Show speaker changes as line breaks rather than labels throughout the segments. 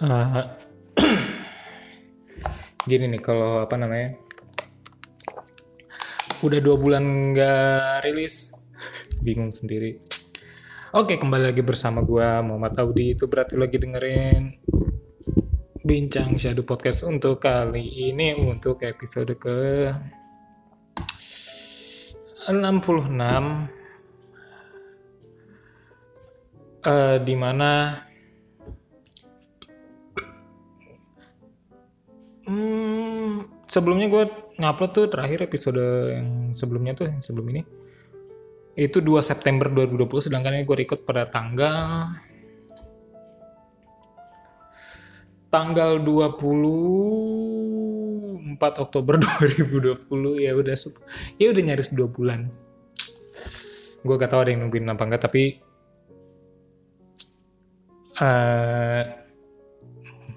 Uh, gini nih kalau apa namanya udah dua bulan nggak rilis bingung sendiri. Oke kembali lagi bersama gua Muhammad Audi. Itu berarti lagi dengerin bincang shadow podcast untuk kali ini untuk episode ke 66 uh, di mana sebelumnya gue ngupload tuh terakhir episode yang sebelumnya tuh yang sebelum ini. Itu 2 September 2020 sedangkan ini gue record pada tanggal tanggal 24 Oktober 2020 ya udah ya udah nyaris dua bulan. Gue gak tau ada yang nungguin apa enggak tapi uh,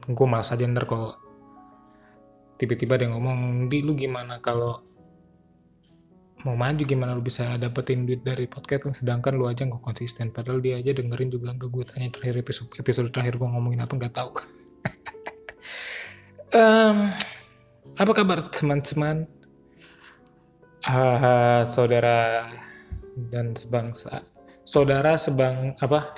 gue malas aja ntar kalau tiba-tiba dia ngomong di lu gimana kalau mau maju? Gimana lu bisa dapetin duit dari podcast sedangkan lu aja nggak konsisten. Padahal dia aja dengerin juga nggak gue tanya terakhir episode episode terakhir gue ngomongin apa nggak tahu. Um, apa kabar teman-teman? Uh, saudara dan sebangsa saudara sebang apa?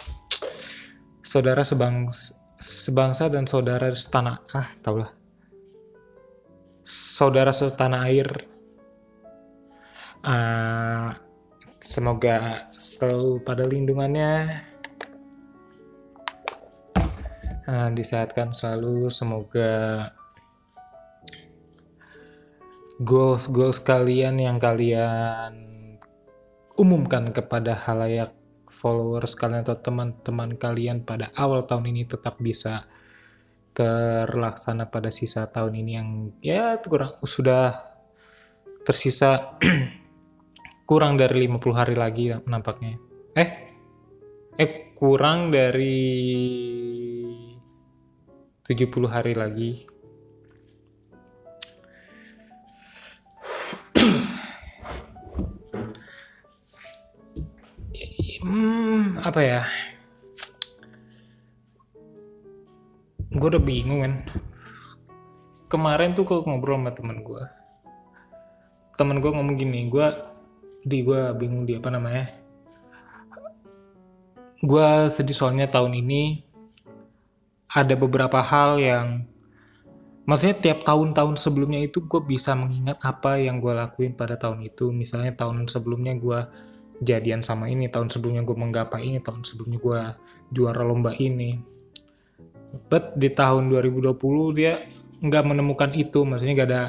Saudara sebang sebangsa dan saudara setanah. Ah tau lah saudara setanah air. Uh, semoga selalu pada lindungannya. Uh, disehatkan selalu. Semoga goals-goals kalian yang kalian umumkan kepada halayak followers kalian atau teman-teman kalian pada awal tahun ini tetap bisa terlaksana pada sisa tahun ini yang ya kurang sudah tersisa kurang dari 50 hari lagi nampaknya. Eh eh kurang dari 70 hari lagi. hmm, apa ya? Gue udah bingung kan kemarin tuh kalau ngobrol sama temen gue temen gue ngomong gini gue di gue bingung di apa namanya. Gue sedih soalnya tahun ini ada beberapa hal yang maksudnya tiap tahun-tahun sebelumnya itu gue bisa mengingat apa yang gue lakuin pada tahun itu. Misalnya tahun sebelumnya gue jadian sama ini tahun sebelumnya gue menggapai ini tahun sebelumnya gue juara lomba ini but di tahun 2020 dia nggak menemukan itu. Maksudnya nggak ada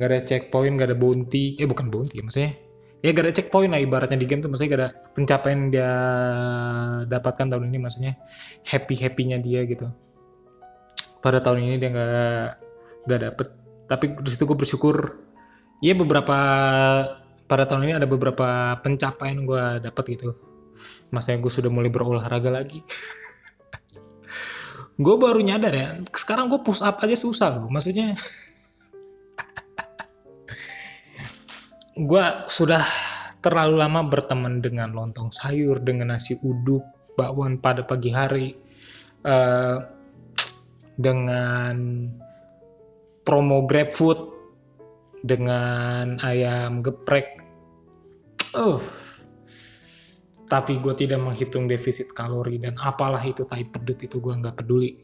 nggak ada checkpoint nggak ada bounty. Eh bukan bounty maksudnya. Ya gak ada checkpoint lah ibaratnya di game tuh maksudnya gak ada pencapaian dia dapatkan tahun ini maksudnya happy happynya dia gitu. Pada tahun ini dia nggak nggak dapet. Tapi di situ gue bersyukur ya beberapa pada tahun ini ada beberapa pencapaian gue dapet gitu. Masanya gue sudah mulai berolahraga lagi gue baru nyadar ya sekarang gue push up aja susah loh maksudnya. Gue sudah terlalu lama berteman dengan lontong sayur dengan nasi uduk bakwan pada pagi hari uh, dengan promo GrabFood dengan ayam geprek. Uh tapi gue tidak menghitung defisit kalori dan apalah itu tai pedut itu gue nggak peduli.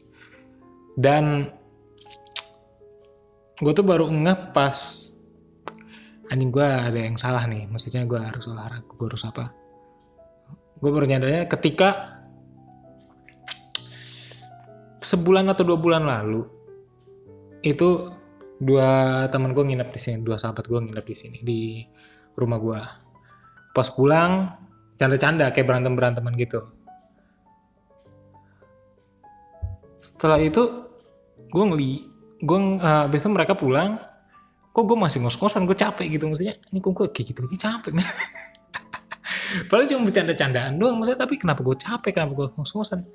Dan gue tuh baru ngeh pas anjing gue ada yang salah nih maksudnya gue harus olahraga gue harus apa? Gue baru nyadarnya ketika sebulan atau dua bulan lalu itu dua teman gue nginep di sini dua sahabat gue nginep di sini di rumah gue pas pulang canda-canda kayak berantem beranteman gitu. Setelah itu gue ngeli gue uh, besok mereka pulang kok gue masih ngos-ngosan gue capek gitu maksudnya ini kok gue kayak gitu aja capek men. Padahal cuma bercanda-candaan doang maksudnya tapi kenapa gue capek kenapa gue ngos-ngosan?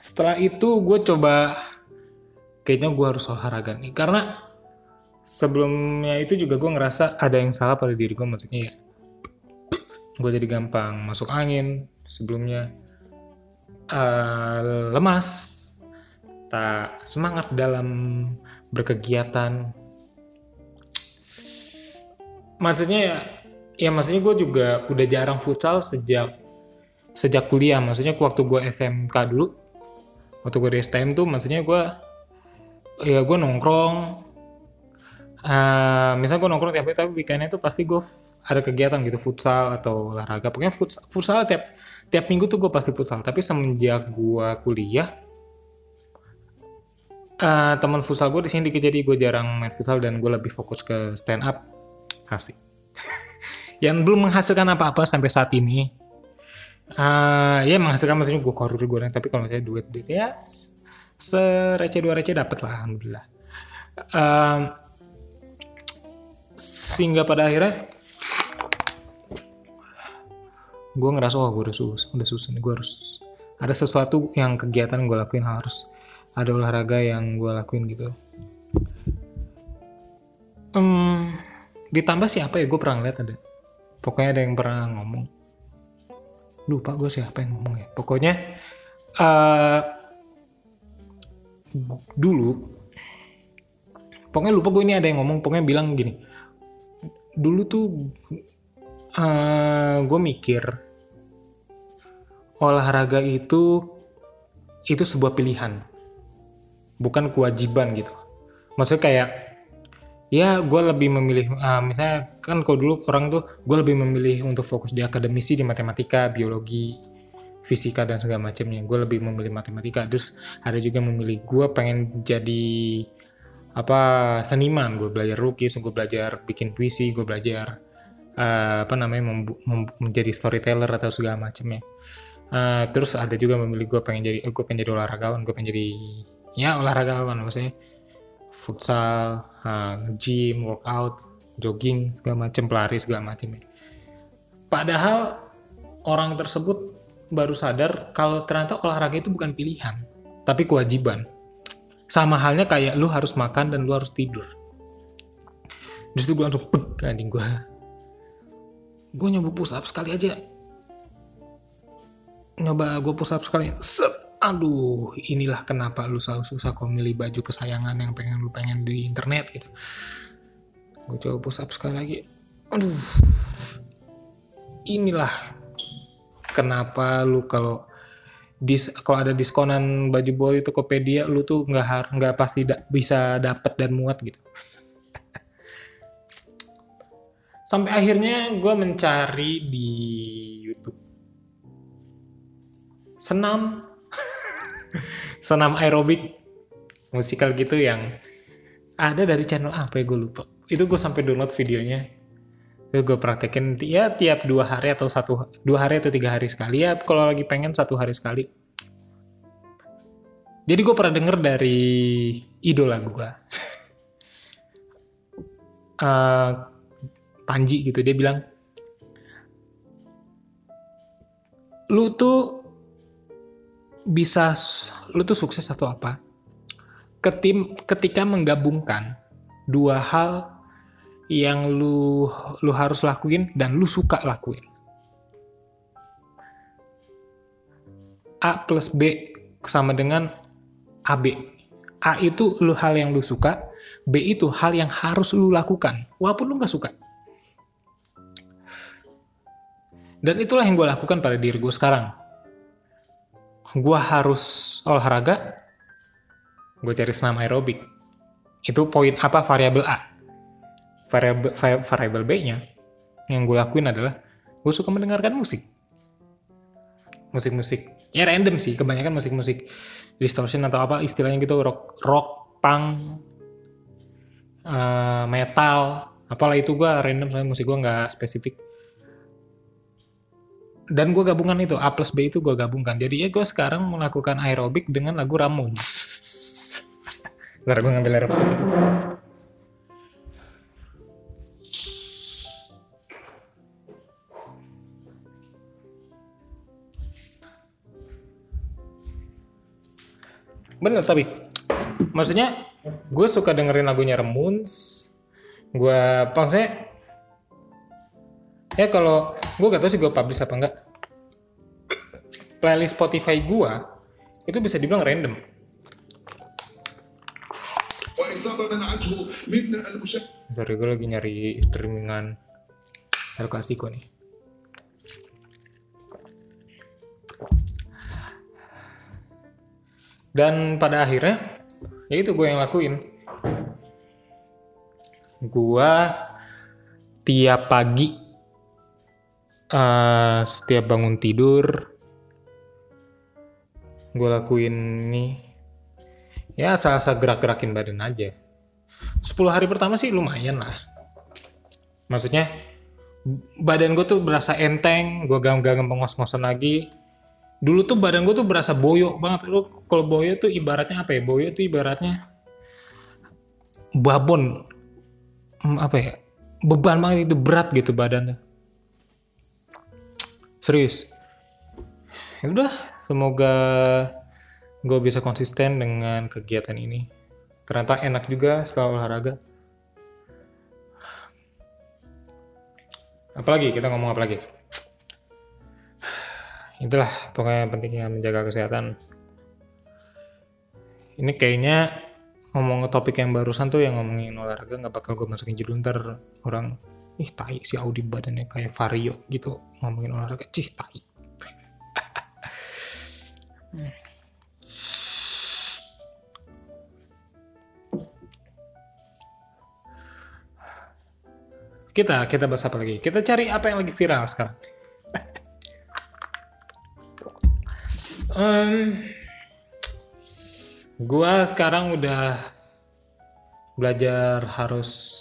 Setelah itu gue coba kayaknya gue harus olahraga nih karena sebelumnya itu juga gue ngerasa ada yang salah pada diri gue maksudnya ya gue jadi gampang masuk angin sebelumnya. Uh, lemas kita semangat dalam berkegiatan. Maksudnya ya ya maksudnya gue juga udah jarang futsal sejak sejak kuliah. Maksudnya waktu gue SMK dulu waktu gue di STM tuh maksudnya gue ya gue nongkrong. Uh, misalnya gue nongkrong tiap hari tapi weekendnya tuh pasti gue ada kegiatan gitu futsal atau olahraga. Pokoknya futsal, futsal tiap tiap minggu tuh gue pasti futsal. Tapi semenjak gue kuliah uh, teman futsal gue di sini dikit jadi gue jarang main futsal dan gue lebih fokus ke stand up asik. Yang belum menghasilkan apa-apa sampai saat ini uh, ya menghasilkan maksudnya gue korur gue tapi kalau misalnya duit duit ya serece dua receh dapat lah alhamdulillah. Uh, sehingga pada akhirnya gue ngerasa oh gue udah susah udah susah nih gue harus ada sesuatu yang kegiatan gue lakuin harus ada olahraga yang gue lakuin gitu. Um, ditambah siapa ya? Gue pernah lihat ada. Pokoknya ada yang pernah ngomong. Lupa gue siapa yang ngomong ya. Pokoknya uh, dulu pokoknya lupa gue ini ada yang ngomong pokoknya bilang gini. Dulu tuh uh, gue mikir olahraga itu itu sebuah pilihan. Bukan kewajiban gitu. Maksudnya kayak ya gue lebih memilih uh, misalnya kan kalau dulu orang tuh gue lebih memilih untuk fokus di akademisi di matematika biologi fisika dan segala macamnya. Gue lebih memilih matematika. Terus ada juga memilih gue pengen jadi apa seniman. Gue belajar lukis gue belajar bikin puisi gue belajar uh, apa namanya menjadi storyteller atau segala macamnya uh, terus ada juga memilih gue pengen jadi gue pengen jadi olahragawan gue pengen jadi ya olahragawan maksudnya futsal, uh, gym, workout, jogging, segala macam, pelari segala macam. Padahal orang tersebut baru sadar kalau ternyata olahraga itu bukan pilihan, tapi kewajiban. Sama halnya kayak lu harus makan dan lu harus tidur. Di situ gue langsung peg anjing gue. Gue nyoba push up sekali aja. Nyoba gue push up sekali. Sep aduh inilah kenapa lu selalu susah kok milih baju kesayangan yang pengen lu pengen di internet gitu. Gue coba push up sekali lagi. Aduh. Inilah kenapa lu kalau dis kalau ada diskonan baju bol itu Tokopedia lu tuh nggak har nggak pasti da bisa dapat dan muat gitu. Sampai akhirnya gue mencari di YouTube senam. Senam aerobik musikal gitu yang ada dari channel apa ya gue lupa. Itu gue sampai download videonya. Itu gue praktekin ya tiap dua hari atau satu dua hari atau tiga hari sekali. Ya kalau lagi pengen satu hari sekali. Jadi gue pernah denger dari idola gue uh, Panji gitu dia bilang lu tuh bisa lu tuh sukses atau apa? Ketim ketika menggabungkan dua hal yang lu lu harus lakuin dan lu suka lakuin. A plus B sama dengan AB A itu lu hal yang lu suka B itu hal yang harus lu lakukan walaupun lu nggak suka. Dan itulah yang gue lakukan pada diri gue sekarang gue harus olahraga, gue cari senam aerobik. Itu poin apa variabel A. Variabel, variabel B-nya yang gue lakuin adalah gue suka mendengarkan musik. Musik-musik. Ya random sih, kebanyakan musik-musik distortion atau apa istilahnya gitu rock rock punk uh, metal apalah itu gue random soalnya musik gue nggak spesifik dan gue gabungan itu A plus B itu gue gabungkan. Jadi ya gue sekarang melakukan aerobik dengan lagu Ramones. Bentar gue ngambil air Bener tapi maksudnya gue suka dengerin lagunya Ramones. Gue maksudnya ya kalau gue gak tau sih gue publish apa enggak playlist Spotify gue itu bisa dibilang random. Sorry gue lagi nyari streamingan El gue nih. Dan pada akhirnya ya itu gue yang lakuin. Gue tiap pagi eh, setiap bangun tidur gue lakuin nih ya asal-asal gerak-gerakin badan aja. 10 hari pertama sih lumayan lah. Maksudnya badan gue tuh berasa enteng gue gak ngos-ngosan lagi. Dulu tuh badan gue tuh berasa boyo banget. Lu kalau boyo tuh ibaratnya apa ya? Boyo tuh ibaratnya babon Hmm, apa ya? Beban banget itu berat gitu badannya serius? Ya udah semoga gue bisa konsisten dengan kegiatan ini. Ternyata enak juga setelah olahraga. Apalagi kita ngomong apa lagi itulah pokoknya pentingnya menjaga kesehatan. Ini kayaknya ngomong topik yang barusan tuh yang ngomongin olahraga nggak bakal gue masukin judul ntar orang ih tai si Audi badannya kayak Vario gitu ngomongin olahraga. Cih tai. Kita kita bahas apa lagi? Kita cari apa yang lagi viral sekarang. Em, gua sekarang udah belajar harus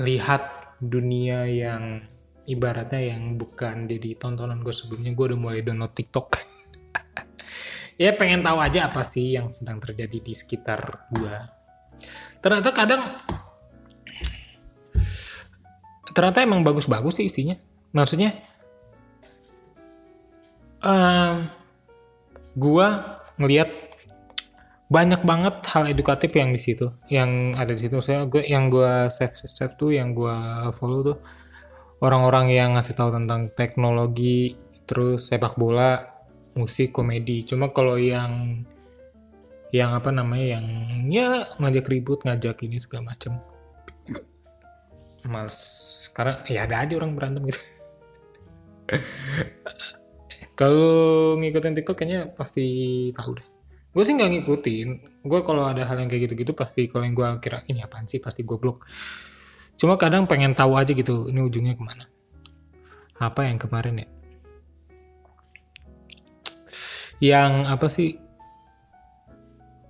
lihat dunia yang ibaratnya yang bukan jadi tontonan gue sebelumnya gue udah mulai download TikTok. Ya pengen tahu aja apa sih yang sedang terjadi di sekitar gue ternyata kadang ternyata emang bagus-bagus sih isinya. Maksudnya em, gua ngelihat banyak banget hal edukatif yang di situ yang ada di situ. Saya gue yang gua save save tuh yang gua follow tuh orang-orang yang ngasih tahu tentang teknologi terus sepak bola musik komedi. Cuma kalau yang yang apa namanya yang ya ngajak ribut ngajak ini segala macem. Males. Karena ya ada aja orang berantem gitu. Kalau ngikutin TikTok kayaknya pasti tahu deh gue sih nggak ngikutin. Gue kalau ada hal yang kayak gitu-gitu pasti kalau yang gue kira ini apaan sih? pasti gue blok. Cuma kadang pengen tahu aja gitu ini ujungnya ke mana. Apa yang kemarin ya? Yang apa sih?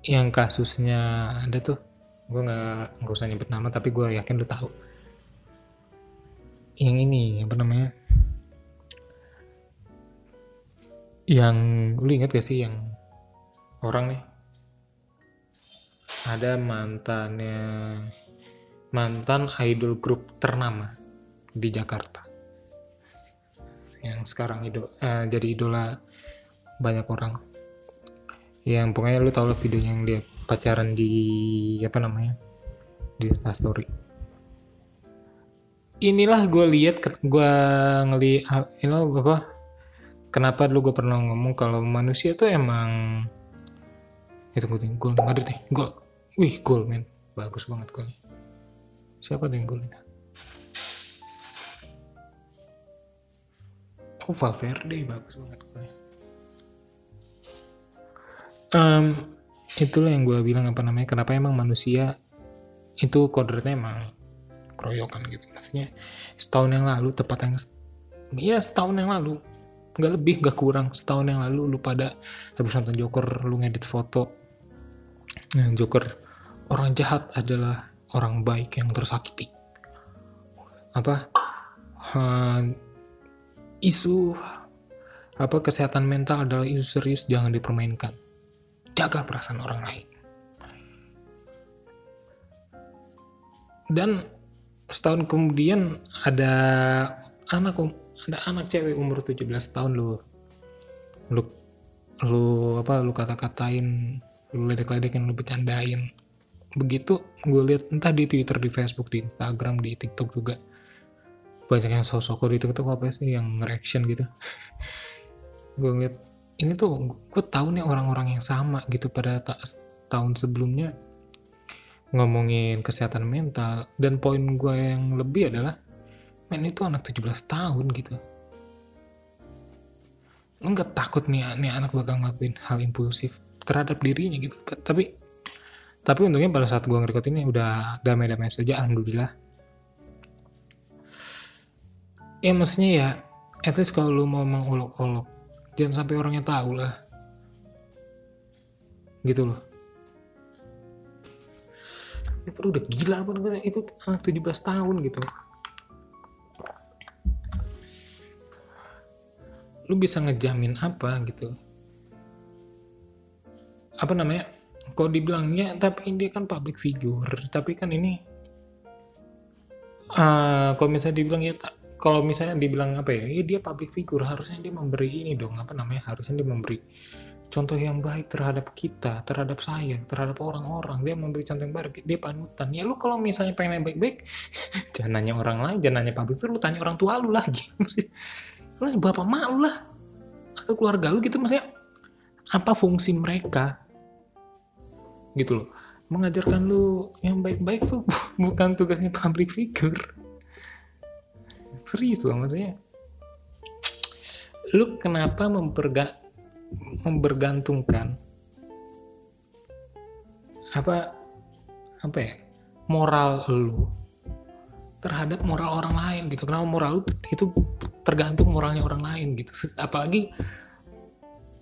Yang kasusnya ada tuh gue nggak nggak usah nyebut nama tapi gue yakin lu tahu. Yang ini apa namanya? Yang lu ingat gak sih yang orang nih. Ada mantannya mantan idol grup ternama di Jakarta. Yang sekarang idol eh, jadi idola banyak orang. Yang pokoknya lu tau lah videonya yang dia pacaran di apa namanya di Instastory. Inilah gue lihat gue ngelihat ini apa kenapa dulu gue pernah ngomong kalau manusia tuh emang itu gue gol Madrid nih gol. Wih gol men. Bagus banget golnya siapa yang golin? Oh Valverde bagus banget golnya Em, itulah yang gue bilang apa namanya kenapa emang manusia itu kodratnya emang keroyokan gitu. Maksudnya setahun yang lalu tepat yang iya setahun yang lalu. Nggak lebih nggak kurang. Setahun yang lalu lu pada habis nonton Joker lu ngedit foto nah, Joker orang jahat adalah orang baik yang tersakiti. Apa? Eh, isu apa kesehatan mental adalah isu serius jangan dipermainkan. Jaga perasaan orang lain. Dan setahun kemudian ada anak um- ada anak cewek umur 17 tahun lu lu lu apa lu kata-katain lu ledek-ledekin lu bercandain. Begitu gue lihat entah di Twitter di Facebook di Instagram di TikTok juga. Banyak yang sosok di TikTok apa sih yang reaction gitu. Gue ngeliat ini tuh gue tahu nih orang-orang yang sama gitu pada ta- tahun sebelumnya. Ngomongin kesehatan mental dan poin gue yang lebih adalah men itu anak 17 tahun gitu. Lu nggak takut nih nih anak bakal ngelakuin hal impulsif terhadap dirinya gitu. Tapi tapi untungnya pada saat gue ngerekord ini udah damai-damai saja alhamdulillah. Ya maksudnya ya at least kalau lu mau mengolok-olok jangan sampai orangnya tahu lah. Gitu loh. Perlu udah gila apa namanya? Itu anak 17 tahun gitu. Lu bisa ngejamin apa gitu apa namanya kok dibilangnya tapi dia kan public figure tapi kan ini uh, kalau misalnya dibilang ya tak kalau misalnya dibilang apa ya, ya dia public figure harusnya dia memberi ini dong apa namanya harusnya dia memberi contoh yang baik terhadap kita, terhadap saya, terhadap orang-orang. Dia memberi contoh yang baik, dia panutan. Ya lu kalau misalnya pengen yang baik-baik, jangan nanya orang lain, jangan nanya public figure, lu tanya orang tua lu lagi. lu bapak mak lah. Atau keluarga lu gitu maksudnya. Apa fungsi mereka? Gitu loh. Mengajarkan lu yang baik-baik tuh bukan tugasnya public figure. Serius loh maksudnya. Lu kenapa memperga membergantungkan apa apa ya moral lu terhadap moral orang lain gitu kenapa moral lu itu tergantung moralnya orang lain gitu apalagi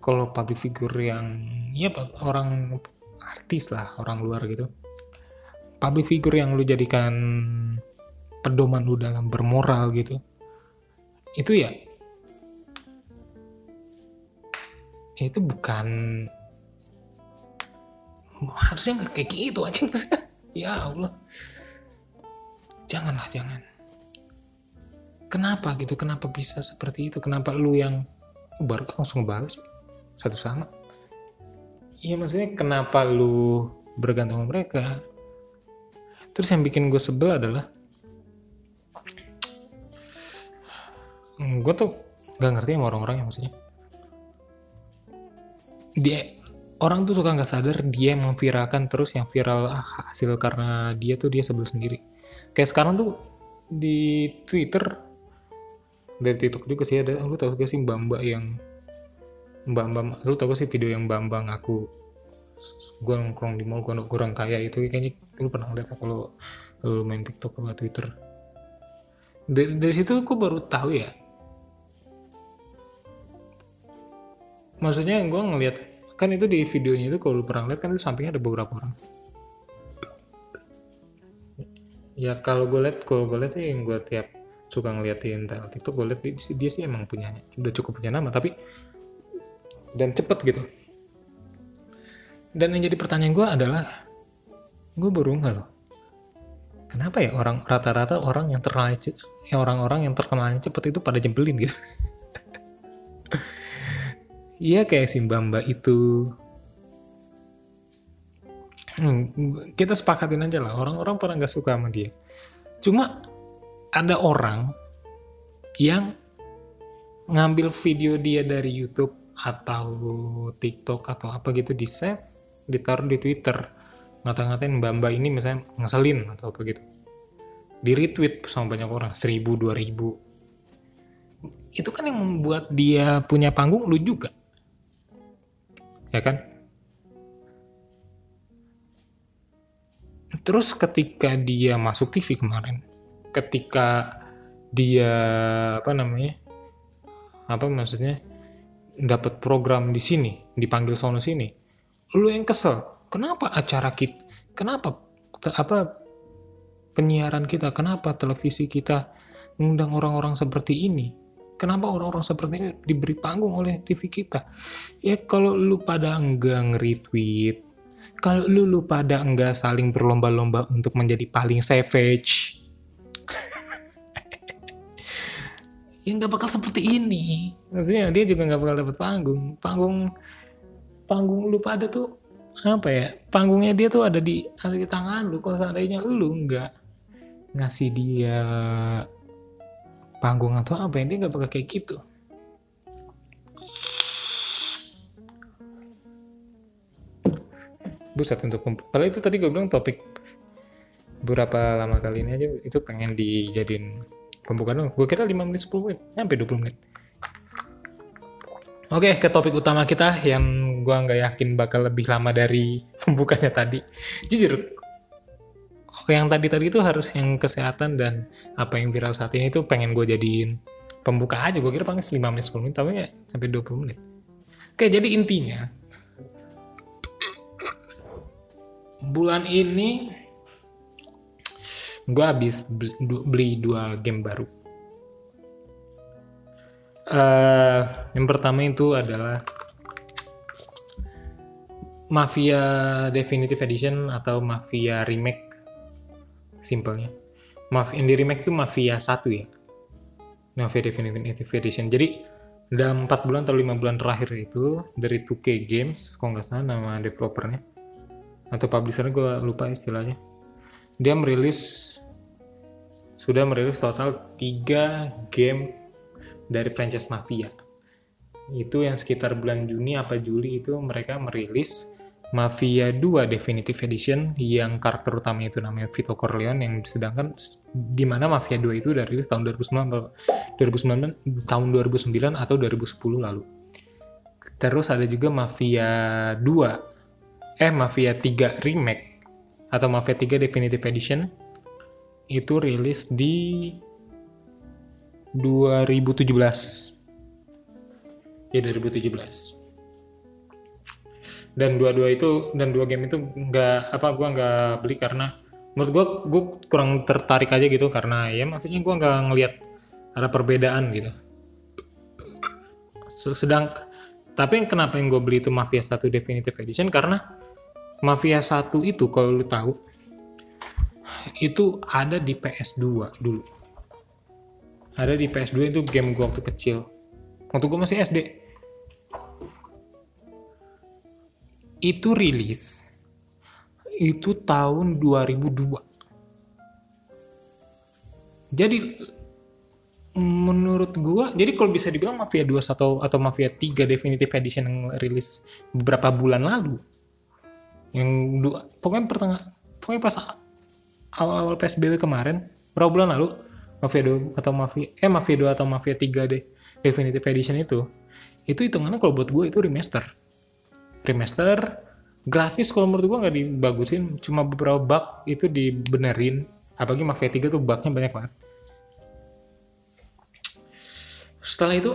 kalau public figure yang ya orang artis lah orang luar gitu. Public figure yang lu jadikan pedoman lu dalam bermoral gitu itu ya itu bukan harusnya nggak kayak gitu aja. Ya Allah. Janganlah jangan. Kenapa gitu? Kenapa bisa seperti itu? Kenapa lu yang baru langsung balas? Satu sama iya maksudnya kenapa lu bergantung sama mereka? Terus yang bikin gue sebel adalah gue tuh gak ngerti sama orang-orang yang maksudnya. Dia orang tuh suka nggak sadar dia yang memviralkan terus yang viral hasil karena dia tuh dia sebel sendiri. Kayak sekarang tuh di Twitter dari TikTok juga sih ada lu tau gak sih mbak yang mbak mbak lu tau gak sih video yang mbak mbak ngaku gue nongkrong di mall gue kurang kaya itu kayaknya lu pernah lihat kalau lu main TikTok atau Twitter. Dari, dari situ gue baru tahu ya. Maksudnya gue ngelihat kan itu di videonya itu kalau lu pernah lihat kan itu sampingnya ada beberapa orang. Ya kalau gue lihat kalau gue lihat sih yang gue tiap suka ngeliatin TikTok gue lihat dia sih emang punya udah cukup punya nama tapi dan cepet gitu dan yang jadi pertanyaan gue adalah gue baru nggak loh kenapa ya orang rata-rata orang yang terkenal ya orang-orang yang terkenalnya cepet itu pada jembelin gitu Iya kayak si Mbak itu. Hmm, kita sepakatin aja lah, orang-orang pernah nggak suka sama dia. Cuma ada orang yang ngambil video dia dari YouTube atau TikTok atau apa gitu di save, ditaruh di Twitter, ngata-ngatain mbak-mbak ini misalnya ngeselin atau apa gitu. Di retweet sama banyak orang, seribu, dua ribu. Itu kan yang membuat dia punya panggung lu juga ya kan? Terus ketika dia masuk TV kemarin, ketika dia apa namanya, apa maksudnya dapat program di sini, dipanggil sono sini, lu yang kesel, kenapa acara kita, kenapa apa penyiaran kita, kenapa televisi kita mengundang orang-orang seperti ini? Kenapa orang-orang seperti ini diberi panggung oleh TV kita? Ya kalau lu pada enggak nge-retweet, kalau lu, lu pada enggak saling berlomba-lomba untuk menjadi paling savage, ya nggak bakal seperti ini. Maksudnya dia juga nggak bakal dapat panggung. Panggung, panggung lu pada tuh apa ya? Panggungnya dia tuh ada di ada di tangan lu. Kalau seandainya lu nggak ngasih dia panggung atau apa ini nggak bakal kayak gitu buset untuk kalau itu tadi gue bilang topik beberapa lama kali ini aja itu pengen dijadiin pembukaan gue kira 5 menit 10 menit. Sampai 20 menit. Oke ke topik utama kita yang gue nggak yakin bakal lebih lama dari pembukanya tadi. Jujur yang tadi tadi itu harus yang kesehatan dan apa yang viral saat ini itu pengen gue jadiin pembuka aja. Gue kira paling 5 menit 10 menit tapi ya sampai 20 menit. Oke jadi intinya bulan ini gue habis beli, dua game baru uh, yang pertama itu adalah Mafia Definitive Edition atau Mafia Remake simpelnya. Mafia yang di remake itu Mafia 1 ya. Mafia Definitive Edition. Jadi dalam 4 bulan atau 5 bulan terakhir itu dari 2K Games, kalau nggak salah nama developernya atau publishernya gue lupa istilahnya. Dia merilis sudah merilis total 3 game dari franchise Mafia. Itu yang sekitar bulan Juni apa Juli itu mereka merilis Mafia 2 Definitive Edition yang karakter utamanya itu namanya Vito Corleone yang sedangkan di mana Mafia 2 itu dari tahun 2009 2009 tahun 2009 atau 2010 lalu. Terus ada juga Mafia 2 eh Mafia 3 Remake atau Mafia 3 Definitive Edition itu rilis di 2017 ya 2017 dan dua-dua itu dan dua game itu nggak apa gue nggak beli karena menurut gue gue kurang tertarik aja gitu karena ya maksudnya gue nggak ngelihat ada perbedaan gitu. Sedang tapi yang kenapa yang gue beli itu Mafia 1 Definitive Edition karena Mafia 1 itu kalau lu tahu itu ada di PS2 dulu ada di PS2 itu game gue waktu kecil waktu gue masih SD itu rilis itu tahun 2002. Jadi menurut gua, jadi kalau bisa dibilang Mafia 2 atau atau Mafia 3 Definitive Edition yang rilis beberapa bulan lalu. Yang dua, pokoknya pertengah pokoknya pas awal-awal PSBB kemarin, berapa bulan lalu Mafia 2 atau Mafia eh Mafia 2 atau Mafia 3 deh Definitive Edition itu itu hitungannya kalau buat gue itu remaster. Remaster grafis kalau menurut gua nggak dibagusin cuma beberapa bug itu dibenerin apalagi Mafia 3 tuh bugnya banyak banget. Setelah itu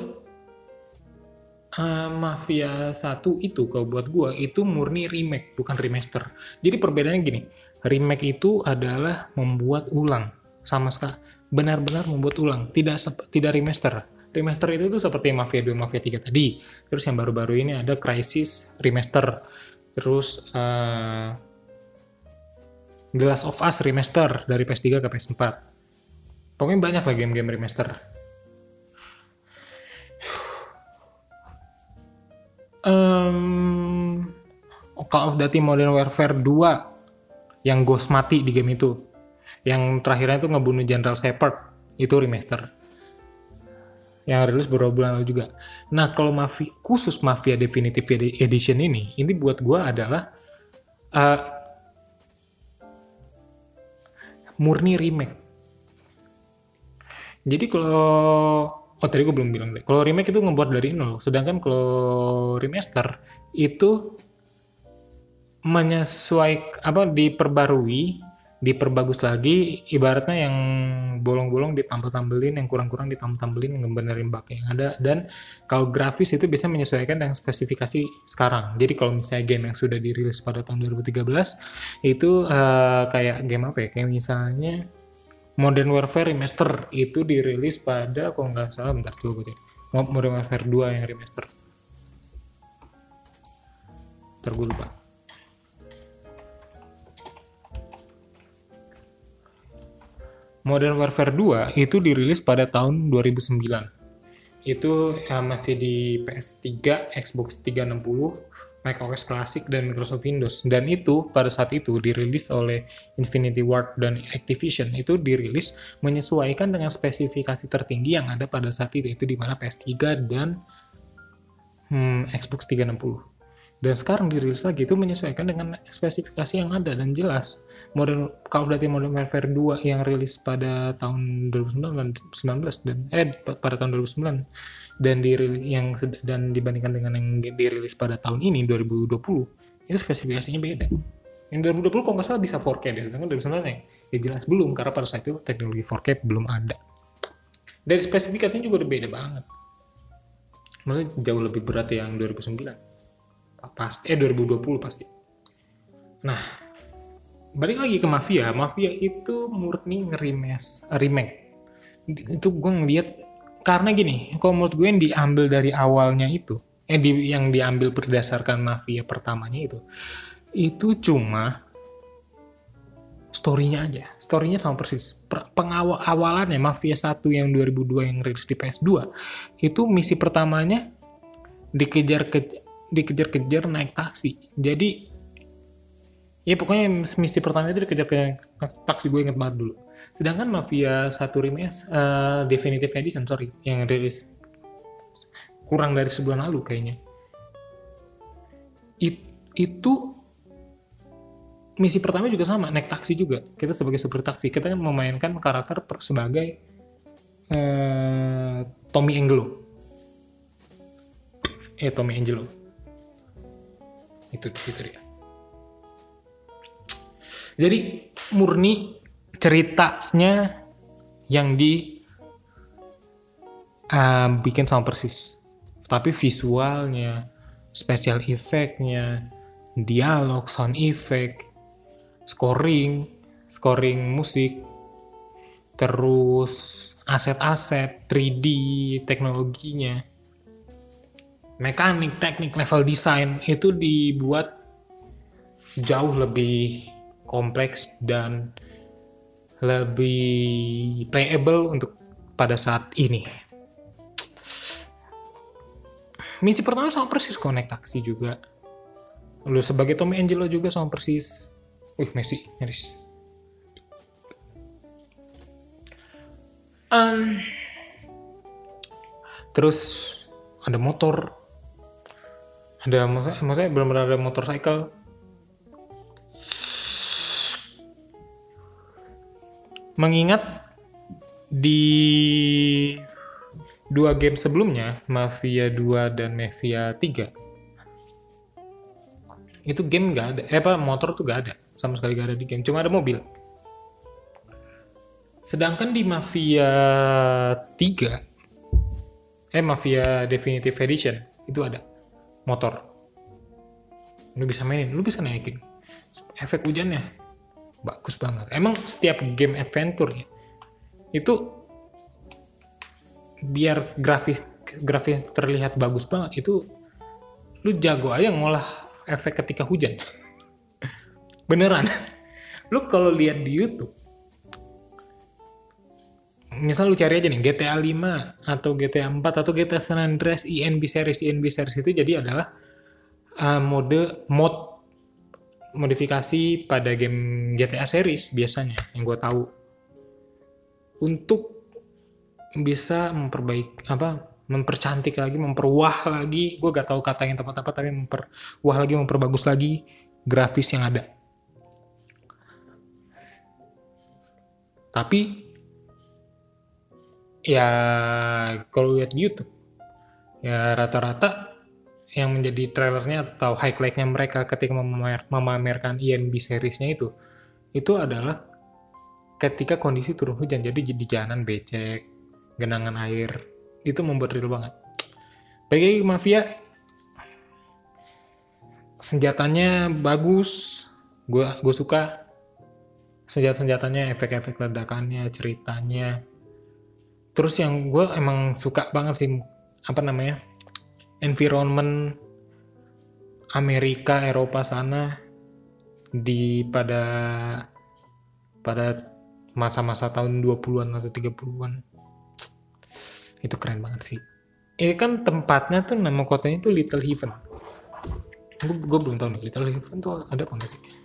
uh, Mafia 1 itu kalau buat gua itu murni remake bukan remaster jadi perbedaannya gini remake itu adalah membuat ulang sama sekali benar-benar membuat ulang tidak tidak remaster remaster itu tuh seperti Mafia 2, Mafia 3 tadi. Terus yang baru-baru ini ada Crisis Remaster. Terus uh, The Last of Us Remaster dari PS3 ke PS4. Pokoknya banyak lah game-game remaster. Um, Call of Duty Modern Warfare 2 yang Ghost mati di game itu. Yang terakhirnya itu ngebunuh General Shepard itu remaster yang rilis beberapa bulan lalu juga. Nah, kalau Mafia, khusus Mafia Definitive Edition ini, ini buat gue adalah uh, murni remake. Jadi kalau oh tadi gue belum bilang deh. Kalau remake itu ngebuat dari nol, sedangkan kalau remaster itu menyesuaikan apa diperbarui diperbagus lagi ibaratnya yang bolong-bolong ditambel-tambelin yang kurang-kurang ditambel-tambelin ngebenerin bug yang ada. Dan kalau grafis itu bisa menyesuaikan dengan spesifikasi sekarang. Jadi kalau misalnya game yang sudah dirilis pada tahun 2013 itu uh, kayak game apa ya? Kayak misalnya Modern Warfare Remaster itu dirilis pada kalau nggak salah bentar coba gue Modern Warfare 2 yang remaster. Ntar lupa. Modern Warfare 2 itu dirilis pada tahun 2009. Itu ya, masih di PS3, Xbox 360, macOS Classic, dan Microsoft Windows. Dan itu pada saat itu dirilis oleh Infinity Ward dan Activision. Itu dirilis menyesuaikan dengan spesifikasi tertinggi yang ada pada saat itu. Itu di mana PS3 dan hmm, Xbox 360. Dan sekarang dirilis lagi itu menyesuaikan dengan spesifikasi yang ada dan jelas. Modern kalau berarti Modern Warfare 2 yang rilis pada tahun 2019 dan eh pada tahun 2009 dan dirilis yang dan dibandingkan dengan yang dirilis pada tahun ini 2020 itu spesifikasinya beda. Yang 2020 kalau nggak salah bisa 4K deh sedangkan 2009 yang ya jelas belum karena pada saat itu teknologi 4K belum ada. Dari spesifikasinya juga udah beda banget. Maksudnya jauh lebih berat yang 2009 pasti eh 2020 pasti. Nah balik lagi ke mafia. Mafia itu murni ngerimes remake. Itu gue ngeliat karena gini kalau menurut gue yang diambil dari awalnya itu eh di, yang diambil berdasarkan mafia pertamanya itu itu cuma storynya aja. Storynya sama persis. Per- pengawal mafia 1 yang 2002 yang rilis di PS2 itu misi pertamanya dikejar ke dikejar-kejar naik taksi. Jadi ya pokoknya misi pertama itu dikejar-kejar naik taksi gue inget banget dulu. Sedangkan mafia 1 remake eh, definitive edition sorry yang rilis kurang dari sebulan lalu kayaknya. It- itu misi pertama juga sama naik taksi juga. Kita sebagai supir taksi kita memainkan karakter sebagai eh, Tommy Angelo. Eh Tommy Angelo itu itu dia jadi murni ceritanya yang di uh, bikin sama persis. Tapi visualnya special effectnya dialog sound effect scoring scoring musik terus aset-aset 3D teknologinya mekanik teknik level design itu dibuat jauh lebih kompleks dan lebih playable untuk pada saat ini. Misi pertama sama persis naik taksi juga. Lu sebagai Tommy Angelo juga sama persis. Wih Messi nyaris. Em, terus ada motor ada maksudnya, maksudnya benar-benar ada motorcycle? Mengingat di dua game sebelumnya Mafia 2 dan Mafia 3 itu game nggak ada. Eh apa motor tuh nggak ada. Sama sekali nggak ada di game cuma ada mobil. Sedangkan di Mafia 3 eh Mafia Definitive Edition itu ada motor. Lu bisa mainin lu bisa naikin. Efek hujannya bagus banget. Emang setiap game adventure ya itu biar grafis grafis terlihat bagus banget itu lu jago aja ngolah efek ketika hujan. Beneran. Lu kalau lihat di YouTube misal lu cari aja nih GTA 5 atau GTA 4 atau GTA San Andreas INB series INB series itu jadi adalah uh, mode mod modifikasi pada game GTA series biasanya yang gue tahu. Untuk bisa memperbaik apa mempercantik lagi memperwah lagi gue gak tahu kata yang tepat apa tapi memperwah lagi memperbagus lagi grafis yang ada. Tapi ya kalau lihat di YouTube ya rata-rata yang menjadi trailernya atau highlightnya mereka ketika memamer- memamerkan INB seriesnya itu itu adalah ketika kondisi turun hujan. Jadi di jalanan becek genangan air itu membuat real banget. Bagi mafia senjatanya bagus gue gue suka. Senjata senjatanya efek-efek ledakannya ceritanya terus yang gue emang suka banget sih apa namanya environment Amerika Eropa sana di pada pada masa-masa tahun 20-an atau 30-an itu keren banget sih. Ini kan tempatnya tuh nama kotanya tuh Little Heaven. Gue belum tahu nih Little Heaven tuh ada apa enggak sih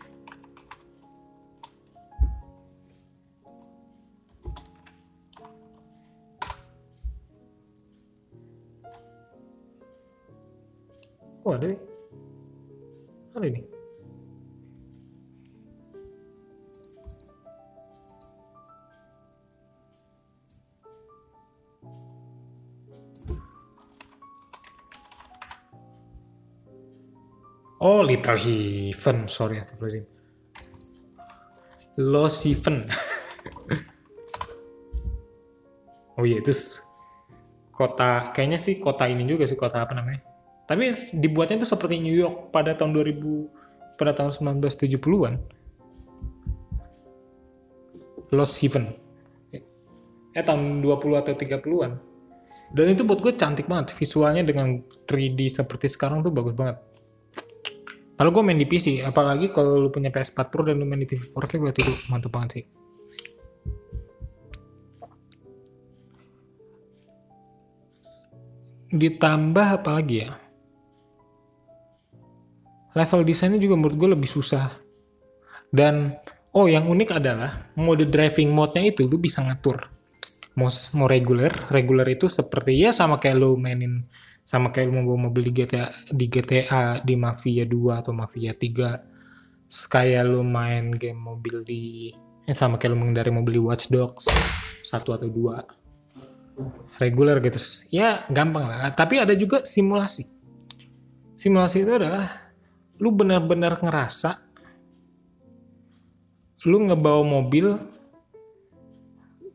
Oh ada nih. Mana ini? Oh, Little Heaven. Sorry, astagfirullahaladzim. Lost Heaven. oh iya, itu kota, kayaknya sih kota ini juga sih, kota apa namanya. Tapi dibuatnya itu seperti New York pada tahun 2000, pada tahun 1970-an. Lost Heaven. Eh, tahun 20 atau 30-an. Dan itu buat gue cantik banget. Visualnya dengan 3D seperti sekarang tuh bagus banget. Kalau gue main di PC, apalagi kalau lu punya PS4 Pro dan lu main di TV 4K berarti itu mantap banget sih. Ditambah apa lagi ya? Level desainnya juga menurut gue lebih susah. Dan oh yang unik adalah mode driving mode-nya itu lu bisa ngatur. Mau mau reguler, reguler itu seperti ya sama kayak lu mainin sama kayak lu mau mobil di GTA di GTA di Mafia 2 atau Mafia 3 kayak lu main game mobil di eh, sama kayak lu mengendari mobil di Watch Dogs satu atau dua. Reguler gitu. Ya gampang lah. Tapi ada juga simulasi. Simulasi itu adalah lu benar-benar ngerasa lu ngebawa mobil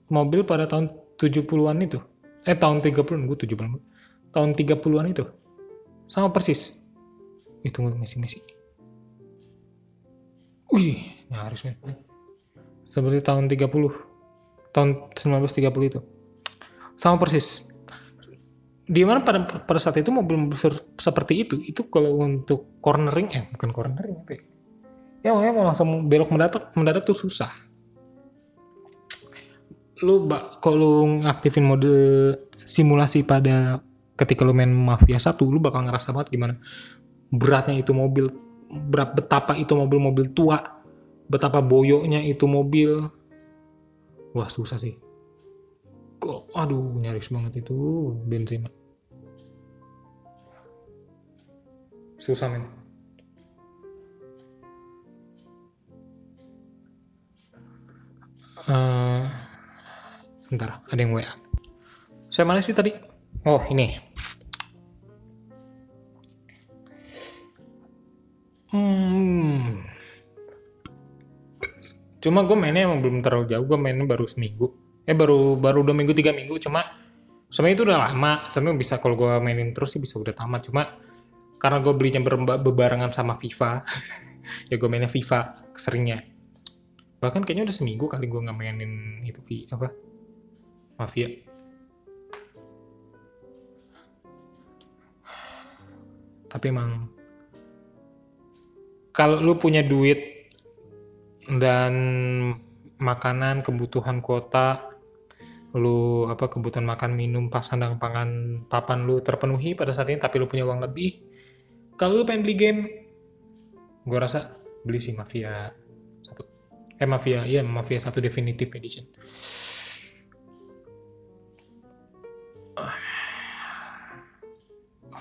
mobil pada tahun 70-an itu? Eh tahun 30-an gue 70-an tahun 30-an itu. Sama persis. Itu misi-misi wih nyaris men. Seperti tahun 30 tahun 1930 itu. Sama persis di mana pada pada saat itu ser- seperti itu itu kalau untuk cornering eh bukan cornering apa ya ya makanya mau langsung belok mendadak mendadak tuh susah. Lu ba- kalau ngaktifin mode simulasi pada ketika lu main Mafia 1 lu bakal ngerasa banget gimana. Beratnya itu mobil berat betapa itu mobil-mobil tua betapa boyoknya itu mobil. Wah susah sih kok aduh nyaris banget itu bensin susah men Eh, sebentar ada yang WA saya mana sih tadi? Oh ini. Hmm. Cuma gue mainnya emang belum terlalu jauh, gue mainnya baru seminggu. Eh baru baru dua minggu tiga minggu, cuma sebenarnya itu udah lama. Sebenarnya bisa kalau gue mainin terus sih bisa udah tamat. Cuma karena gue belinya bebarengan sama FIFA, ya gue mainnya FIFA seringnya. Bahkan kayaknya udah seminggu kali gue nggak mainin itu apa Mafia. Tapi emang kalau lu punya duit dan makanan kebutuhan kota lu apa kebutuhan makan minum pas sandang pangan papan lu terpenuhi pada saat ini tapi lu punya uang lebih kalau lu pengen beli game gue rasa beli sih Mafia satu eh Mafia iya Mafia satu Definitive Edition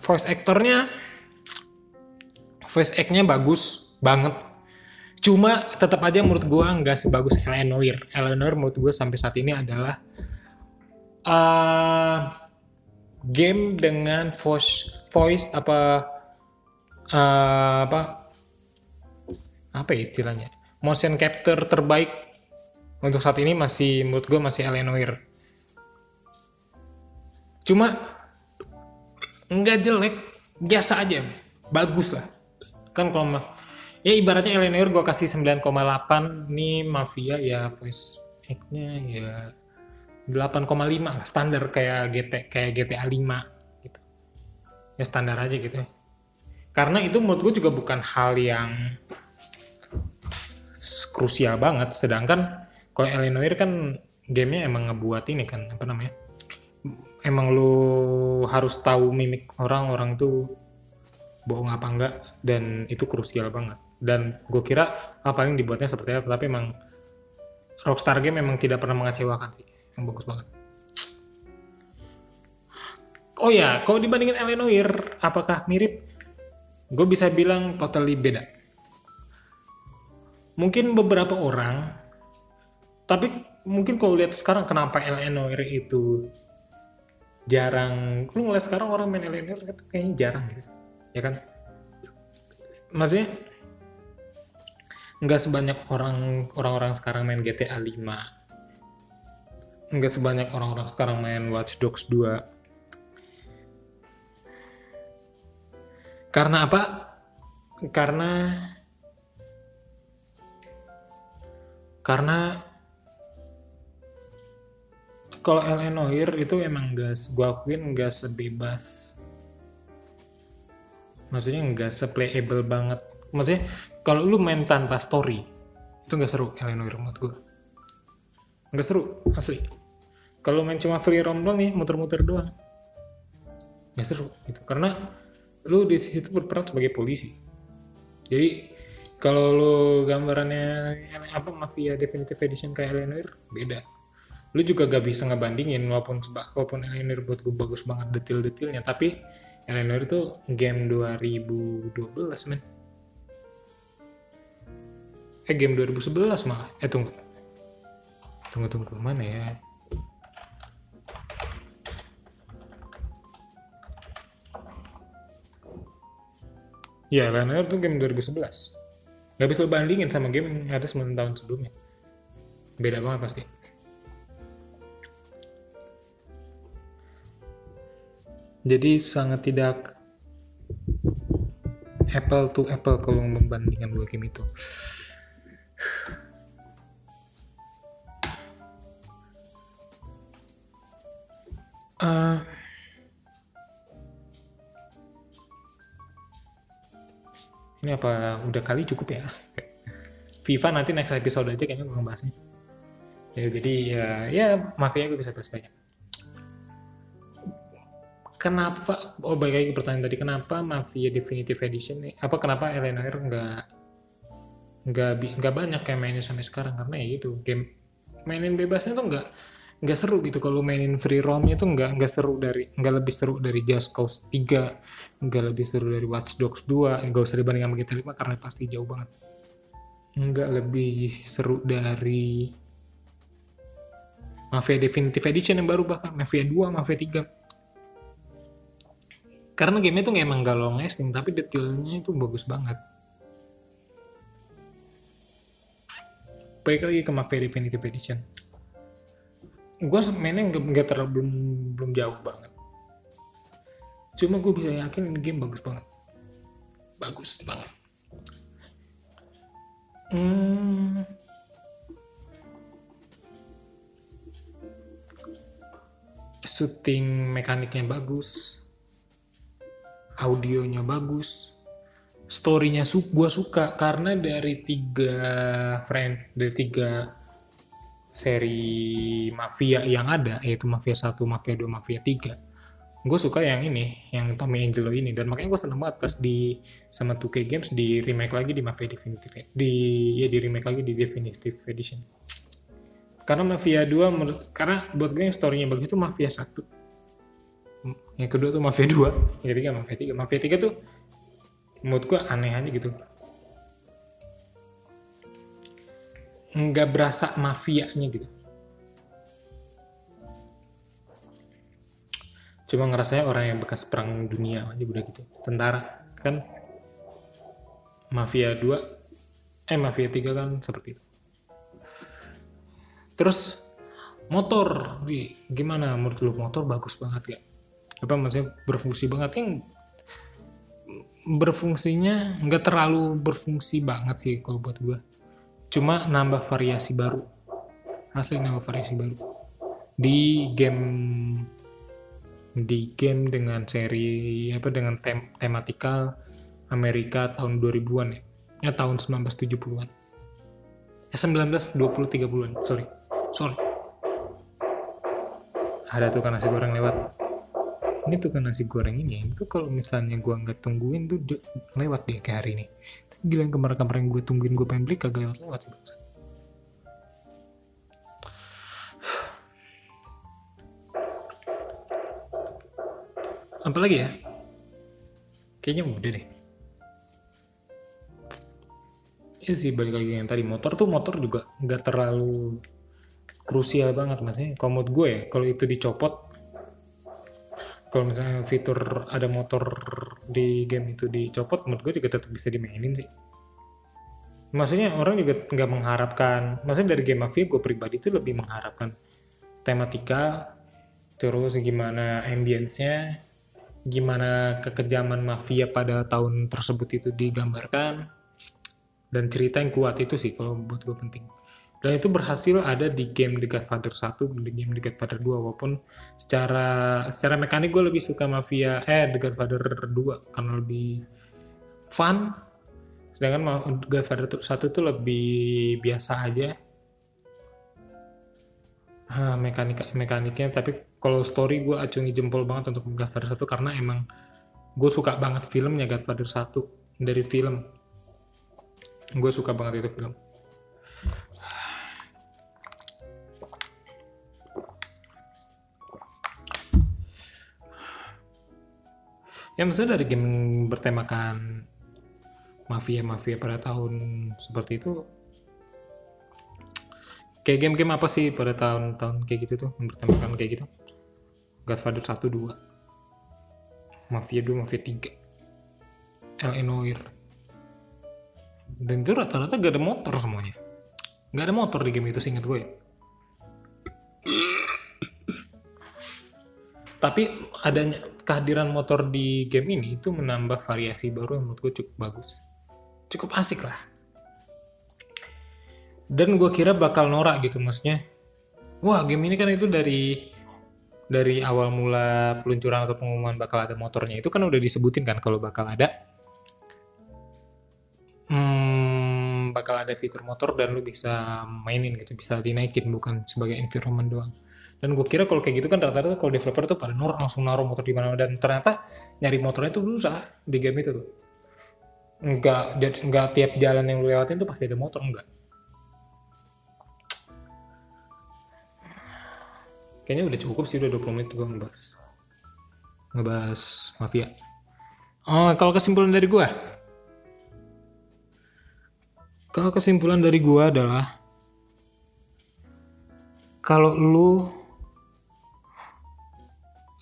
voice actornya voice act-nya bagus banget. Cuma tetap aja menurut gua nggak sebagus Eleanor. Eleanor menurut gua sampai saat ini adalah uh, game dengan voice voice apa uh, apa? Apa ya istilahnya? Motion capture terbaik untuk saat ini masih menurut gua masih Eleanor. Cuma nggak jelek, biasa aja, bagus lah. Kan kalau ya ibaratnya Eleanor gue kasih 9,8 nih Mafia ya voice act-nya ya 8,5 lah standar kayak GT kayak GTA 5 gitu. Ya standar aja gitu ya. Karena itu menurut gue juga bukan hal yang krusial banget. Sedangkan kalau Eleanor kan gamenya emang ngebuat ini kan apa namanya? Emang lu harus tahu mimik orang orang tuh bohong apa enggak dan itu krusial banget. Dan gue kira ah, paling dibuatnya seperti apa tapi emang Rockstar Game memang tidak pernah mengecewakan sih yang bagus banget. Oh ya kalau dibandingin Eleanor apakah mirip? Gue bisa bilang totally beda. Mungkin beberapa orang tapi mungkin kalau lihat sekarang kenapa Eleanor itu jarang lu ngeliat sekarang orang main Eleanor kayaknya jarang gitu ya kan? Maksudnya nggak sebanyak orang orang-orang sekarang main GTA 5 nggak sebanyak orang-orang sekarang main Watch Dogs 2 karena apa? Karena karena kalau LN itu emang gak gua akuin gak sebebas. Maksudnya nggak seplayable banget. Maksudnya kalau lu main tanpa story itu nggak seru LN Oir menurut gua. Nggak seru asli kalau main cuma free roam doang nih muter-muter doang. Nggak seru gitu. Karena lu di situ berperan sebagai polisi. Jadi kalau lu gambarannya apa mafia definitive edition kayak Eleanor beda. Lu juga gak bisa ngebandingin walaupun walaupun Eleanor buat gue bagus banget detail-detailnya tapi Eleanor itu game 2012 men. Eh game 2011 malah. Eh tunggu. Tunggu tunggu. Mana ya Ya, Eleanor tuh game 2011. Gak bisa bandingin sama game yang ada 9 tahun sebelumnya. Beda banget pasti. Jadi sangat tidak apple to apple kalau membandingkan dua game itu. Uh, ini apa udah kali cukup ya? FIFA nanti next episode aja kayaknya gue ngebahasnya ya, jadi ya ya mafia gue bisa bahas banyak. Kenapa oh baik lagi pertanyaan tadi kenapa mafia definitive edition apa kenapa Eleanor nggak nggak nggak banyak yang mainin sampai sekarang? Karena ya gitu game mainin bebasnya tuh nggak nggak seru gitu kalau mainin free roamnya tuh nggak nggak seru dari nggak lebih seru dari Just Cause 3 nggak lebih seru dari Watch Dogs 2 nggak usah dibanding sama GTA 5 karena pasti jauh banget. Nggak lebih seru dari Mafia Definitive Edition yang baru bahkan Mafia 2 Mafia 3 karena game itu emang gak long lasting tapi detailnya itu bagus banget. Baik lagi ke Mafia Definitive Edition gue mainnya nggak terlalu belum belum jauh banget. Cuma gue bisa yakin ini game bagus banget. Bagus banget. Hmm. shooting mekaniknya bagus. Audionya bagus. Storynya su gue suka karena dari tiga friend dari tiga seri mafia yang ada yaitu mafia 1, mafia 2, mafia 3 gue suka yang ini yang Tommy Angelo ini. Dan makanya gue seneng banget pas di sama 2K Games di remake lagi di Mafia Definitive di ya di remake lagi di Definitive Edition. Karena Mafia 2 karena buat gue yang storynya bagus itu Mafia 1 yang kedua tuh Mafia 2 yang ketiga Mafia 3 Mafia 3 tuh menurut gue aneh aja gitu nggak berasa mafianya gitu. Cuma ngerasanya orang yang bekas perang dunia aja udah gitu. Tentara kan? Mafia 2 eh mafia 3 kan seperti itu. Terus motor. Gimana menurut lu? Motor bagus banget ya apa maksudnya berfungsi banget? Yang berfungsinya nggak terlalu berfungsi banget sih kalau buat gue cuma nambah variasi baru. Asli nambah variasi baru. Di game di game dengan seri apa dengan tem tematikal Amerika tahun 2000-an ya. Ya tahun 1970-an ya 19 20 30-an sorry. Sorry. Ada tuh kan nasi goreng lewat. Ini tuh kan nasi goreng ini itu kalau misalnya gua nggak tungguin tuh lewat dia kayak hari ini gila yang kemarin-kemarin gue tungguin gue pengen beli kagak lewat-lewat sih apa lagi ya? Kayaknya udah deh. Ya sih balik lagi yang tadi motor tuh motor juga nggak terlalu krusial banget maksudnya. Kalau gue ya kalau itu dicopot kalau misalnya fitur ada motor di game itu dicopot menurut gue juga tetap bisa dimainin sih. Maksudnya orang juga nggak mengharapkan maksudnya dari game mafia gue pribadi itu lebih mengharapkan tematika terus gimana ambience-nya gimana kekejaman mafia pada tahun tersebut itu digambarkan dan cerita yang kuat itu sih kalau buat gue penting dan itu berhasil ada di game The Godfather 1 di game The Godfather 2 walaupun secara secara mekanik gue lebih suka Mafia eh The Godfather 2 karena lebih fun. Sedangkan The Godfather 1 tuh lebih biasa aja. Ah, mekanik mekaniknya tapi kalau story gue acungi jempol banget untuk Godfather 1 karena emang gue suka banget filmnya Godfather 1 dari film. Gue suka banget itu film ya maksudnya dari game bertemakan mafia-mafia pada tahun seperti itu kayak game-game apa sih pada tahun-tahun kayak gitu tuh yang bertemakan kayak gitu? Godfather 1 2 Mafia 2 Mafia 3 El Noir dan itu rata-rata gak ada motor semuanya. Gak ada motor di game itu seingat gue ya. tapi adanya kehadiran motor di game ini itu menambah variasi baru yang menurut gue cukup bagus. Cukup asik lah. Dan gue kira bakal norak gitu maksudnya wah game ini kan itu dari dari awal mula peluncuran atau pengumuman bakal ada motornya itu kan udah disebutin kan kalau bakal ada. Hmm, bakal ada fitur motor dan lu bisa mainin gitu bisa dinaikin bukan sebagai environment doang dan gue kira kalau kayak gitu kan rata-rata kalau developer tuh pada nur langsung naruh motor di mana dan ternyata nyari motornya tuh susah di game itu tuh. Enggak jadi enggak tiap jalan yang lu lewatin tuh pasti ada motor enggak kayaknya udah cukup sih udah 20 menit gue ngebahas. Ngebahas mafia. Oh kalau kesimpulan dari gue kalau kesimpulan dari gue adalah kalau lu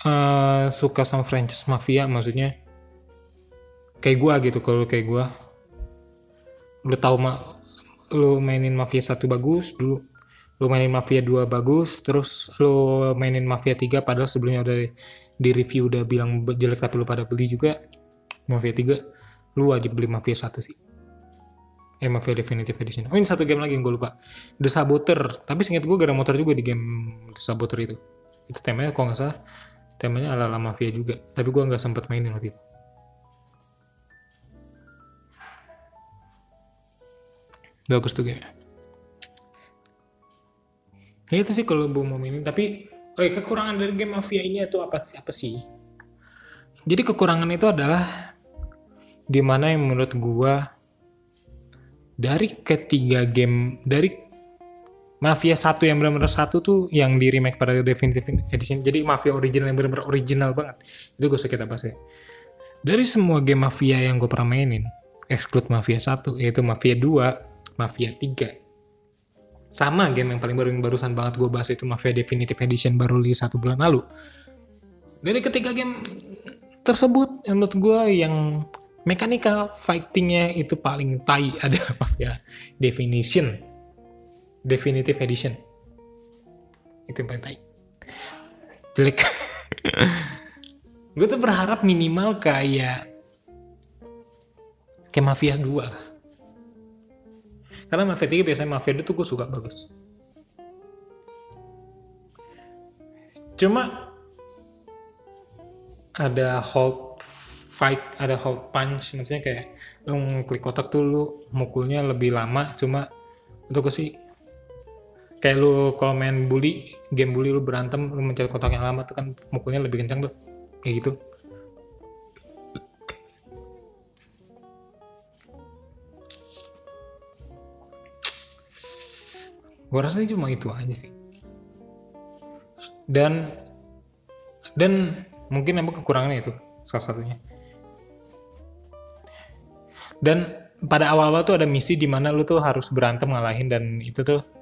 uh, suka sama franchise mafia maksudnya kayak gua gitu kalau kayak gua. Lu tahu ma lu mainin mafia satu bagus dulu lu mainin mafia 2 bagus terus lu mainin mafia 3 padahal sebelumnya udah di review udah bilang jelek tapi lu pada beli juga. Mafia 3 lu wajib beli mafia 1 sih. Eh mafia definitive edition. Oh ini satu game lagi yang gue lupa. The Saboteur. Tapi seingat gue gak ada motor juga di game The Saboteur itu. Itu temanya kok nggak salah temanya ala ala mafia juga. Tapi gue nggak sempet mainin waktu itu. Bagus tuh game ya itu sih kalau gue mau mainin. Tapi oh kekurangan dari game mafia ini itu apa sih? Apa sih? Jadi kekurangan itu adalah di mana yang menurut gue dari ketiga game dari Mafia satu yang benar-benar satu tuh yang di remake pada Definitive Edition. Jadi Mafia original yang benar-benar original banget. Itu gue suka kita bahas ya. Dari semua game Mafia yang gue pernah mainin, exclude Mafia 1, yaitu Mafia 2, Mafia 3. Sama game yang paling baru yang barusan banget gue bahas itu Mafia Definitive Edition baru rilis satu bulan lalu. Dari ketiga game tersebut, yang menurut gue yang mechanical fightingnya itu paling tai adalah Mafia Definition Definitive Edition. Itu yang paling tai jelek. Gue tuh berharap minimal kayak kayak Mafia 2 lah. Karena Mafia 3 biasanya Mafia 2 tuh gue suka bagus. Cuma ada hold fight ada hold punch maksudnya kayak lu klik kotak tuh lu mukulnya lebih lama cuma untuk gue sih kayak lu kalau main bully game bully lu berantem lu mencari kotak yang lama tuh kan mukulnya lebih kencang tuh. Kayak gitu. Gue rasa cuma itu aja sih. Dan dan mungkin emang kekurangannya itu salah satunya. Dan pada awal-awal tuh ada misi di mana lu tuh harus berantem ngalahin dan itu tuh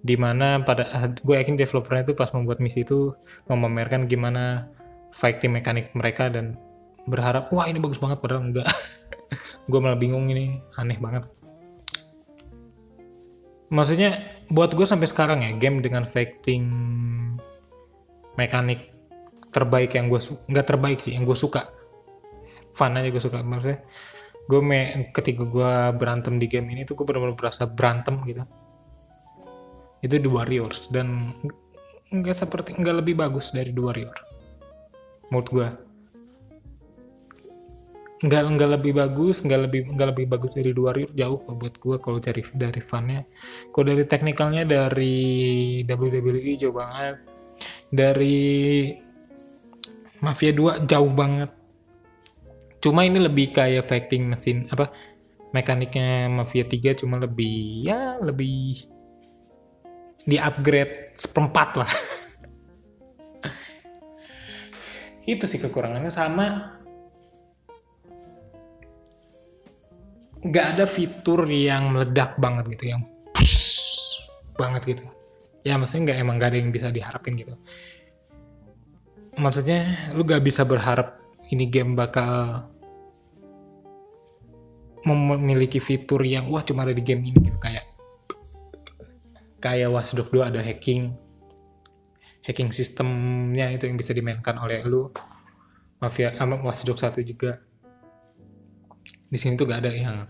di mana pada gue yakin developernya tuh pas membuat misi itu memamerkan gimana fighting mekanik mereka dan berharap wah ini bagus banget padahal enggak. Gue malah bingung ini aneh banget. Maksudnya buat gue sampai sekarang ya game dengan fighting mekanik terbaik yang gue nggak terbaik sih yang gue suka. Fun aja gue suka maksudnya. Gue me ketika gue berantem di game ini tuh gue benar-benar berasa berantem gitu itu The Warriors dan nggak seperti nggak lebih bagus dari The Warrior menurut gue nggak nggak lebih bagus nggak lebih nggak lebih bagus dari The Warrior jauh buat gue kalau dari dari funnya. Kalau dari teknikalnya dari WWE jauh banget. Dari Mafia 2 jauh banget. Cuma ini lebih kayak fighting mesin apa mekaniknya Mafia 3 cuma lebih ya lebih di upgrade seperempat lah. Itu sih kekurangannya sama nggak ada fitur yang meledak banget gitu yang banget gitu. Ya maksudnya nggak emang gak ada yang bisa diharapin gitu. Maksudnya lu gak bisa berharap ini game bakal memiliki fitur yang wah cuma ada di game ini gitu. Kayak kayak Watch Dogs 2 ada hacking hacking sistemnya itu yang bisa dimainkan oleh lu. Mafia sama Watch Dogs 1 juga. Di sini tuh gak ada yang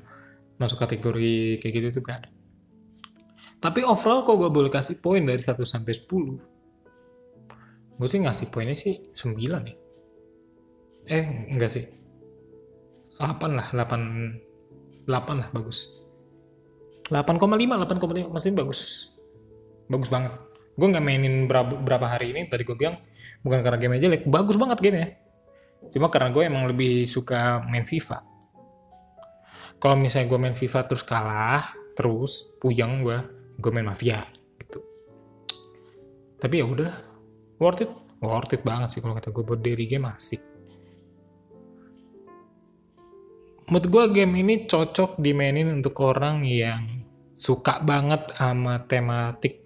masuk kategori kayak gitu tuh gak ada. Tapi overall kok gue boleh kasih poin dari 1 sampai 10 gue sih ngasih poinnya sih 9 nih eh enggak sih. 8 lah 8 8 lah bagus. 8,5 8,5 masih bagus bagus banget. Gue nggak mainin berapa, hari ini tadi gue bilang bukan karena game jelek bagus banget game ya cuma karena gue emang lebih suka main FIFA. Kalau misalnya gue main FIFA terus kalah terus puyeng gue gue main Mafia gitu. Tapi ya udah worth it. Worth it banget sih kalau kata gue buat daily game asik. Menurut gue game ini cocok dimainin untuk orang yang suka banget sama tematik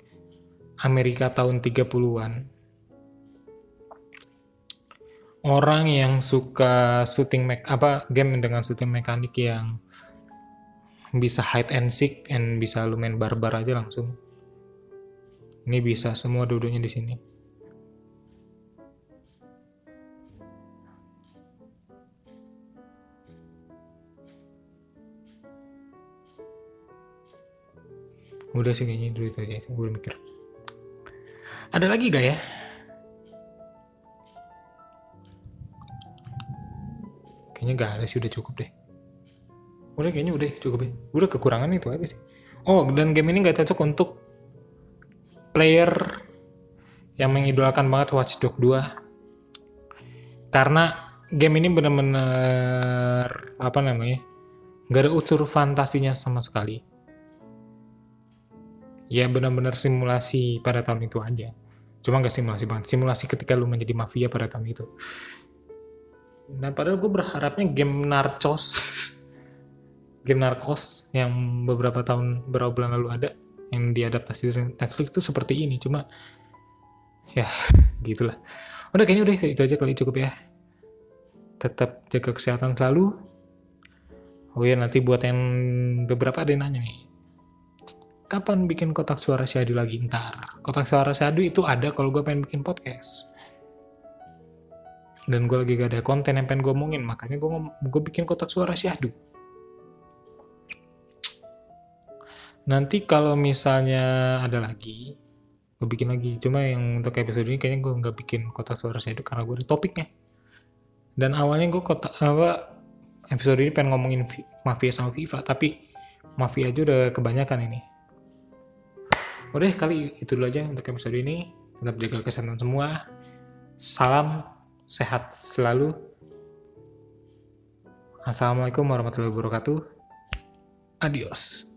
Amerika tahun 30-an. Orang yang suka shooting mek apa game dengan shooting mekanik yang bisa hide and seek and bisa lumayan barbar aja langsung. Ini bisa semua duduknya di sini. udah sih kayaknya dulu itu aja gue mikir ada lagi gak ya? Kayaknya gak ada sih udah cukup deh. Udah kayaknya udah cukup ya. Udah kekurangan itu aja sih. Oh dan game ini gak cocok untuk player yang mengidolakan banget Watch Dogs 2 karena game ini bener-bener apa namanya gak ada unsur fantasinya sama sekali. Ya benar-benar simulasi pada tahun itu aja cuma gak simulasi banget. Simulasi ketika lu menjadi mafia pada tahun itu. Nah padahal gue berharapnya game narcos. Game narcos yang beberapa tahun beberapa bulan lalu ada yang diadaptasi dari Netflix itu seperti ini. Cuma ya gitulah. Udah kayaknya udah itu aja kali cukup ya. Tetap jaga kesehatan selalu. Oh ya nanti buat yang beberapa ada yang nanya nih kapan bikin kotak suara syahdu lagi? Ntar. Kotak suara syahdu itu ada kalau gue pengen bikin podcast. Dan gue lagi gak ada konten yang pengen gue omongin makanya gue gue bikin kotak suara syahdu. Nanti kalau misalnya ada lagi gue bikin lagi. Cuma yang untuk episode ini kayaknya gue nggak bikin kotak suara syahdu karena gue ada topiknya. Dan awalnya gue kotak apa episode ini pengen ngomongin mafia sama FIFA tapi mafia aja udah kebanyakan ini udah kali itu dulu aja untuk episode ini. Tetap jaga kesehatan semua. Salam sehat selalu. Assalamualaikum warahmatullahi wabarakatuh. Adios